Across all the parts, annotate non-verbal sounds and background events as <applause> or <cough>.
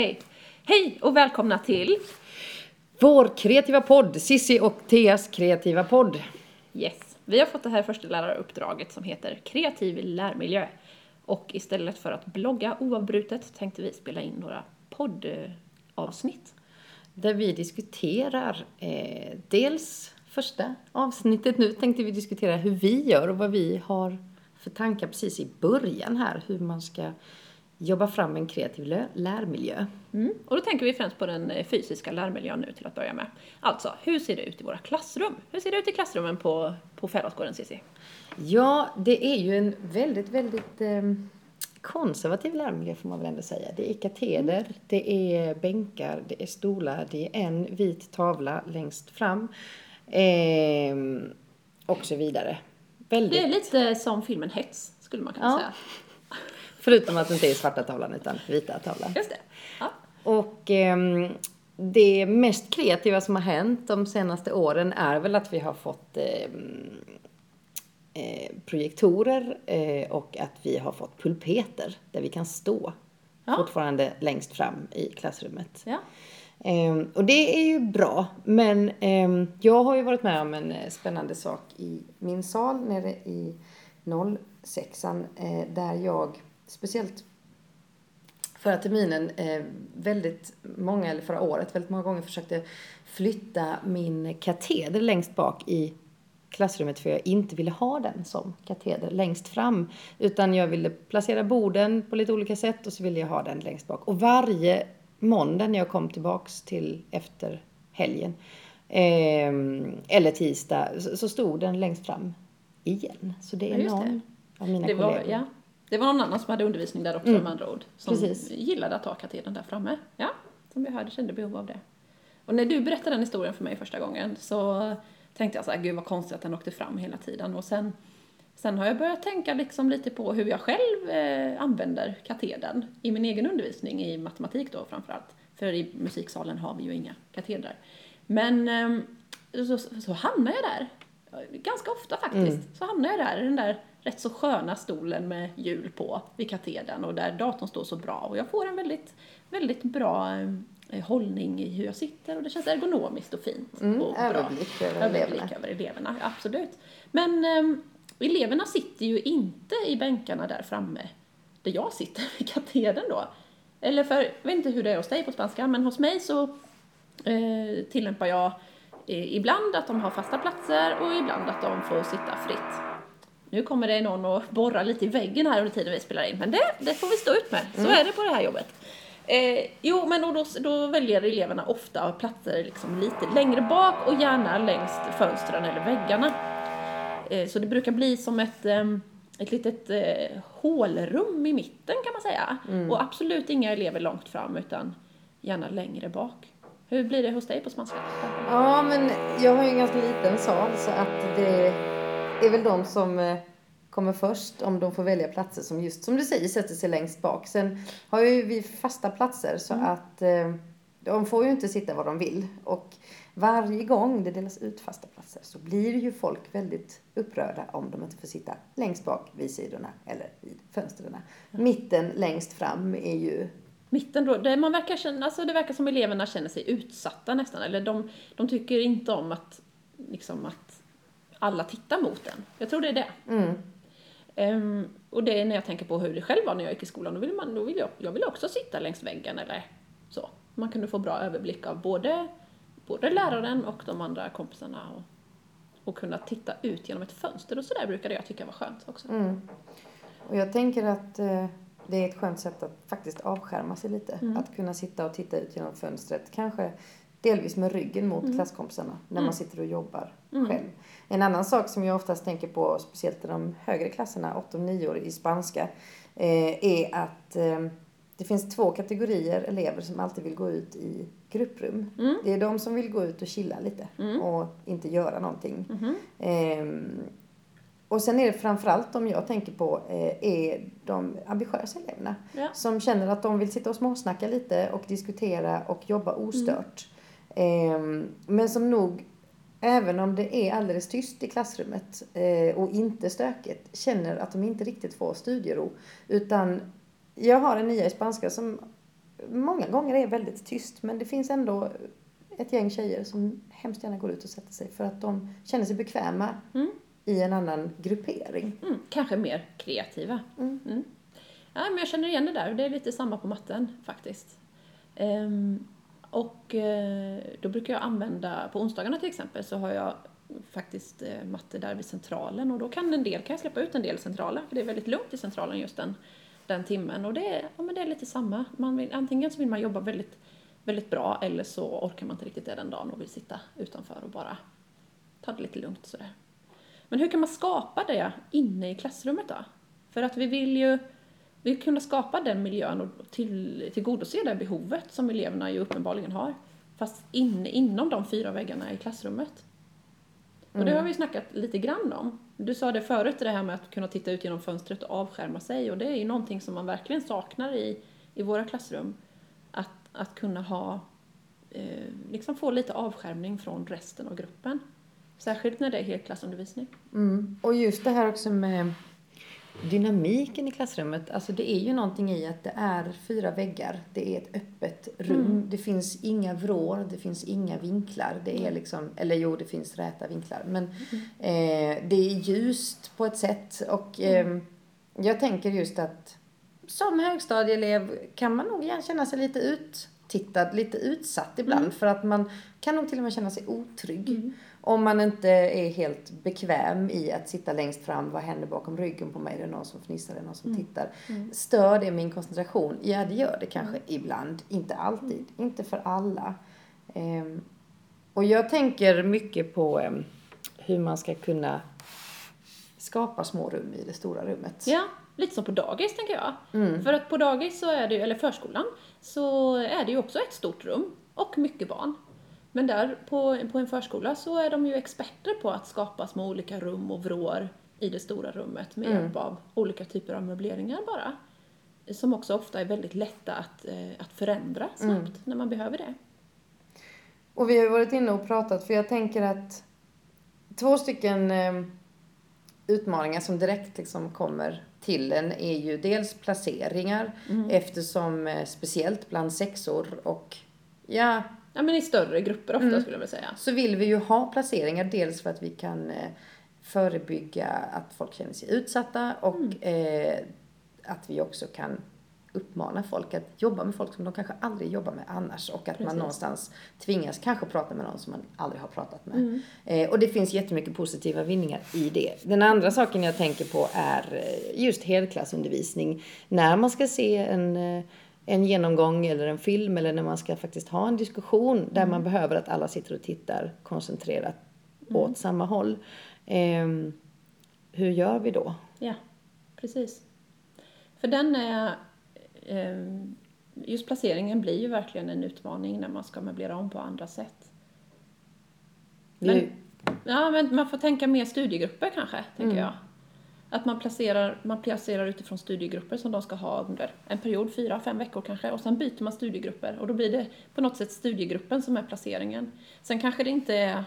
Hej! Hej och välkomna till Vår kreativa podd, Sissi och Teas kreativa podd. Yes. Vi har fått det här första läraruppdraget som heter Kreativ lärmiljö. Och istället för att blogga oavbrutet tänkte vi spela in några poddavsnitt. Där vi diskuterar eh, dels första avsnittet nu tänkte vi diskutera hur vi gör och vad vi har för tankar precis i början här. Hur man ska jobba fram en kreativ lärmiljö. Mm. Och då tänker vi främst på den eh, fysiska lärmiljön nu till att börja med. Alltså, hur ser det ut i våra klassrum? Hur ser det ut i klassrummen på, på Fälladsgården, Cissi? Ja, det är ju en väldigt, väldigt eh, konservativ lärmiljö får man väl ändå säga. Det är kateder, det är bänkar, det är stolar, det är en vit tavla längst fram eh, och så vidare. Väldigt, Det är lite som filmen Hets, skulle man kunna Ja. säga. Förutom att det inte är svarta tavlan utan vita tavlan. Just det. Ja. Och ehm, det mest kreativa som har hänt de senaste åren är väl att vi har fått ehm, eh, projektorer eh, och att vi har fått pulpeter där vi kan stå Ja. fortfarande längst fram i klassrummet. ja. Ehm, och det är ju bra, men ehm, jag har ju varit med om en eh, spännande sak i min sal nere i 06 eh, där jag speciellt förra terminen eh, väldigt många, eller förra året, väldigt många gånger försökte flytta min kateder längst bak i klassrummet för jag inte ville ha den som kateder längst fram. Utan jag ville placera borden på lite olika sätt och så ville jag ha den längst bak. Och varje måndag när jag kom tillbaks till efter helgen ehm, eller tisdag så, så stod den längst fram igen. Så det är Ja, just det. någon av mina Det var, kollegor. ja. Det var någon annan som hade undervisning där också med andra ord. Som Mm. Precis. gillade att ha katedern där framme. Ja, som vi hörde kände behov av det. Och när du berättade den historien för mig första gången så tänkte jag så här, gud vad konstigt att den åkte fram hela tiden. Och sen, sen har jag börjat tänka liksom lite på hur jag själv eh, använder katedern i min egen undervisning i matematik då framförallt. För i musiksalen har vi ju inga katedrar. Men ehm, så, så hamnar jag där. Ganska ofta faktiskt. Så hamnar jag där i den där rätt så sköna stolen med hjul på vid katedern och där datorn står så bra. Och jag får en väldigt, väldigt bra eh, hållning i hur jag sitter och det känns ergonomiskt och fint. Mm, och bra. överblick över Överblick eleverna. över eleverna, absolut. Men ehm, eleverna sitter ju inte i bänkarna där framme där jag sitter <laughs> vid katedern då. Eller för, jag vet inte hur det är hos dig på spanska, men hos mig så eh, tillämpar jag eh, ibland att de har fasta platser och ibland att de får sitta fritt. Nu kommer det någon och borra lite i väggen här under tiden vi spelar in, men det, det får vi stå ut med. Så är det på det här jobbet. Eh, jo, men då, då väljer eleverna ofta platser liksom lite längre bak och gärna längst fönstren eller väggarna. Eh, så det brukar bli som ett, ehm, ett litet eh, hålrum i mitten kan man säga. Och absolut inga elever långt fram utan gärna längre bak. Hur blir det hos dig på spanska? Ja, men jag har ju en ganska liten sal så att det är väl de som eh, kommer först om de får välja platser som just som du säger sätter sig längst bak. Sen har ju vi fasta platser så att eh, de får ju inte sitta var de vill. Och varje gång det delas ut fasta platser så blir ju folk väldigt upprörda om de inte får sitta längst bak vid sidorna eller vid fönstren. Mitten längst fram är ju Mitten då, det, man verkar känna, alltså det verkar som eleverna känner sig utsatta nästan. Eller de, de tycker inte om att, liksom att alla tittar mot den. Jag tror det är det. mm, Ehm, och det är när jag tänker på hur det själv var när jag gick i skolan. Då vill man, då vill jag, jag vill också sitta längs väggen eller så. Man kunde få bra överblick av både, både läraren och de andra kompisarna. Och, och kunna titta ut genom ett fönster och sådär brukade jag tycka var skönt också. Mm. Och jag tänker att eh, det är ett skönt sätt att faktiskt avskärma sig lite. Att kunna sitta och titta ut genom fönstret. Kanske delvis med ryggen mot klasskompisarna när man sitter och jobbar själv. En annan sak som jag oftast tänker på, speciellt i de högre klasserna, 8 och 9 år i spanska, eh, är att eh, det finns två kategorier elever som alltid vill gå ut i grupprum. Det är de som vill gå ut och chilla lite och inte göra någonting. Ehm, och sen är det framförallt de jag tänker på eh, är de ambitiösa eleverna. Ja. Som känner att de vill sitta och småsnacka lite och diskutera och jobba ostört. Ehm, men som nog, även om det är alldeles tyst i klassrummet eh, och inte stökigt, känner att de inte riktigt får studiero. Utan jag har en nia i spanska som många gånger är väldigt tyst. Men det finns ändå ett gäng tjejer som hemskt gärna går ut och sätter sig för att de känner sig bekväma Mm. i en annan gruppering. Mm, kanske mer kreativa. Mm. Ja, men jag känner igen det där. Det är lite samma på matten faktiskt. Ehm, och eh, då brukar jag använda, på onsdagarna till exempel, så har jag faktiskt eh, matte där vid centralen och då kan en del, kan jag släppa ut en del centrala för det är väldigt lugnt i centralen just den, den timmen och det är, ja, men det är lite samma. Man vill, antingen så vill man jobba väldigt, väldigt bra eller så orkar man inte riktigt det den dagen och vill sitta utanför och bara ta det lite lugnt sådär. Men hur kan man skapa det inne i klassrummet då? För att vi vill ju vi kunna skapa den miljön och till, tillgodose det behovet som eleverna ju uppenbarligen har. Fast in, inom de fyra väggarna i klassrummet. Och det har vi snackat lite grann om. Du sa det förut, det här med att kunna titta ut genom fönstret och avskärma sig. Och det är ju någonting som man verkligen saknar i, i våra klassrum. Att, att kunna ha, eh, liksom få lite avskärmning från resten av gruppen. Särskilt när det är helklassundervisning. Mm. Och just det här också med dynamiken i klassrummet. Alltså det är ju någonting i att det är fyra väggar. Det är ett öppet rum. Det finns inga vrår, det finns inga vinklar. Det är liksom, eller jo, det finns räta vinklar. Men eh, det är ljust på ett sätt. Och eh, jag tänker just att som högstadieelev kan man nog gärna känna sig lite uttittad, lite utsatt ibland. För att man kan nog till och med känna sig otrygg. Om man inte är helt bekväm i att sitta längst fram, vad händer bakom ryggen på mig? Det är någon som fnissar, det är någon som tittar. Stör det min koncentration? Ja, det gör det kanske ibland. Inte alltid, inte för alla. Ehm, och jag tänker mycket på ehm, hur man ska kunna skapa små rum i det stora rummet. Ja, lite som på dagis tänker jag. För att på dagis så är det eller förskolan, så är det ju också ett stort rum och mycket barn. Men där på, på en förskola så är de ju experter på att skapa små olika rum och vrår i det stora rummet med hjälp av olika typer av möbleringar bara. Som också ofta är väldigt lätta att, eh, att förändra snabbt när man behöver det. Och vi har ju varit inne och pratat, för jag tänker att två stycken eh, utmaningar som direkt liksom kommer till en är ju dels placeringar eftersom eh, speciellt bland sexor och ja, Ja men i större grupper ofta skulle jag vilja säga. så vill vi ju ha placeringar dels för att vi kan eh, förebygga att folk känner sig utsatta och eh, att vi också kan uppmana folk att jobba med folk som de kanske aldrig jobbar med annars och att man Precis. någonstans tvingas kanske prata med någon som man aldrig har pratat med. Eh, och det finns jättemycket positiva vinningar i det. Den andra saken jag tänker på är eh, just helklassundervisning. När man ska se en eh, en genomgång eller en film eller när man ska faktiskt ha en diskussion där man behöver att alla sitter och tittar koncentrerat åt samma håll. Ehm, hur gör vi då? Ja, precis. För den är... eh, Just placeringen blir ju verkligen en utmaning när man ska möblera om på andra sätt. Men, ja, men man får tänka mer studiegrupper kanske, tänker jag. Att man placerar, man placerar utifrån studiegrupper som de ska ha under en period, fyra, fem veckor kanske, och sen byter man studiegrupper och då blir det på något sätt studiegruppen som är placeringen. Sen kanske det inte är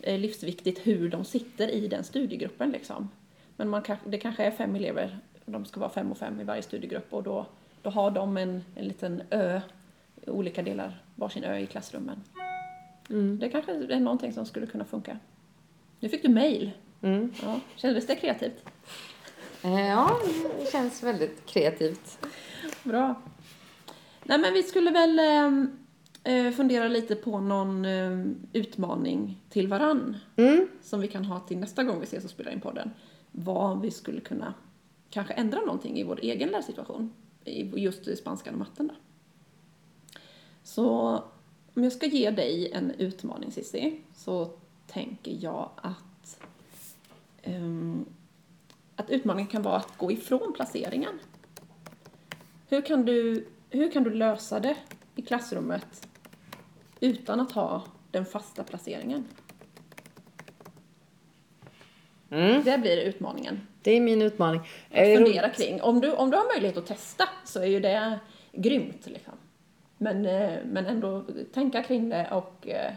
eh, livsviktigt hur de sitter i den studiegruppen liksom. Men man det kanske är fem elever, de ska vara fem och fem i varje studiegrupp och då, då har de en, en liten ö, olika delar, varsin ö i klassrummen. Det kanske är någonting som skulle kunna funka. Nu fick du mail. Mm. Ja, kändes det kreativt? Eh, Ja, det känns väldigt kreativt. Bra. Nej men vi skulle väl ehm, eh, fundera lite på någon eh, utmaning till varann. Mm. Som vi kan ha till nästa gång vi ses och spelar in podden. Vad vi skulle kunna kanske ändra någonting i vår egen lärsituation. I just i spanskan och matten då. Så om jag ska ge dig en utmaning Cissi så tänker jag att att utmaningen kan vara att gå ifrån placeringen. Hur kan du, hur kan du lösa det i klassrummet utan att ha den fasta placeringen? Mm. Det blir utmaningen. Det är min utmaning. Att Eh, fundera kring. Om du, om du har möjlighet att testa så är ju det grymt. Liksom. Men, eh, men ändå tänka kring det och eh,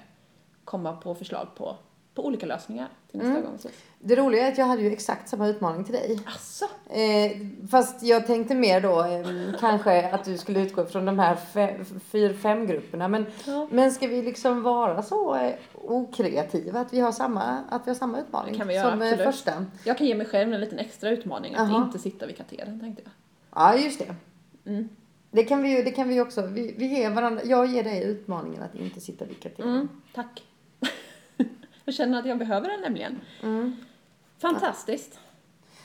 komma på förslag på, på olika lösningar till nästa gång. Så. Det roliga är att jag hade ju exakt samma utmaning till dig. Asså? Eh, fast jag tänkte mer då eh, kanske att du skulle utgå från de här fyra, fem grupperna. Men, Ja. men ska vi liksom vara så eh, okreativa att vi har samma, att vi har samma utmaning kan vi göra, som eh, absolut. första? Jag kan ge mig själv en liten extra utmaning att Aha. inte sitta vid katedern tänkte jag. Ja, just det. Mm. Det kan vi ju det kan vi också. Vi, vi ger varandra, jag ger dig utmaningen att inte sitta vid katedern. Mm, tack. Jag känner att jag behöver den nämligen. Mm. Fantastiskt.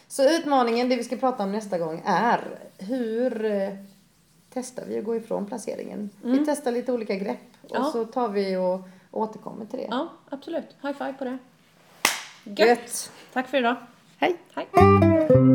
Så utmaningen, det vi ska prata om nästa gång är hur eh, testar vi att gå ifrån placeringen? Vi testar lite olika grepp och Ja. så tar vi och återkommer till det. Ja, absolut. High five på det. Gött! Tack för idag. Hej! Hej.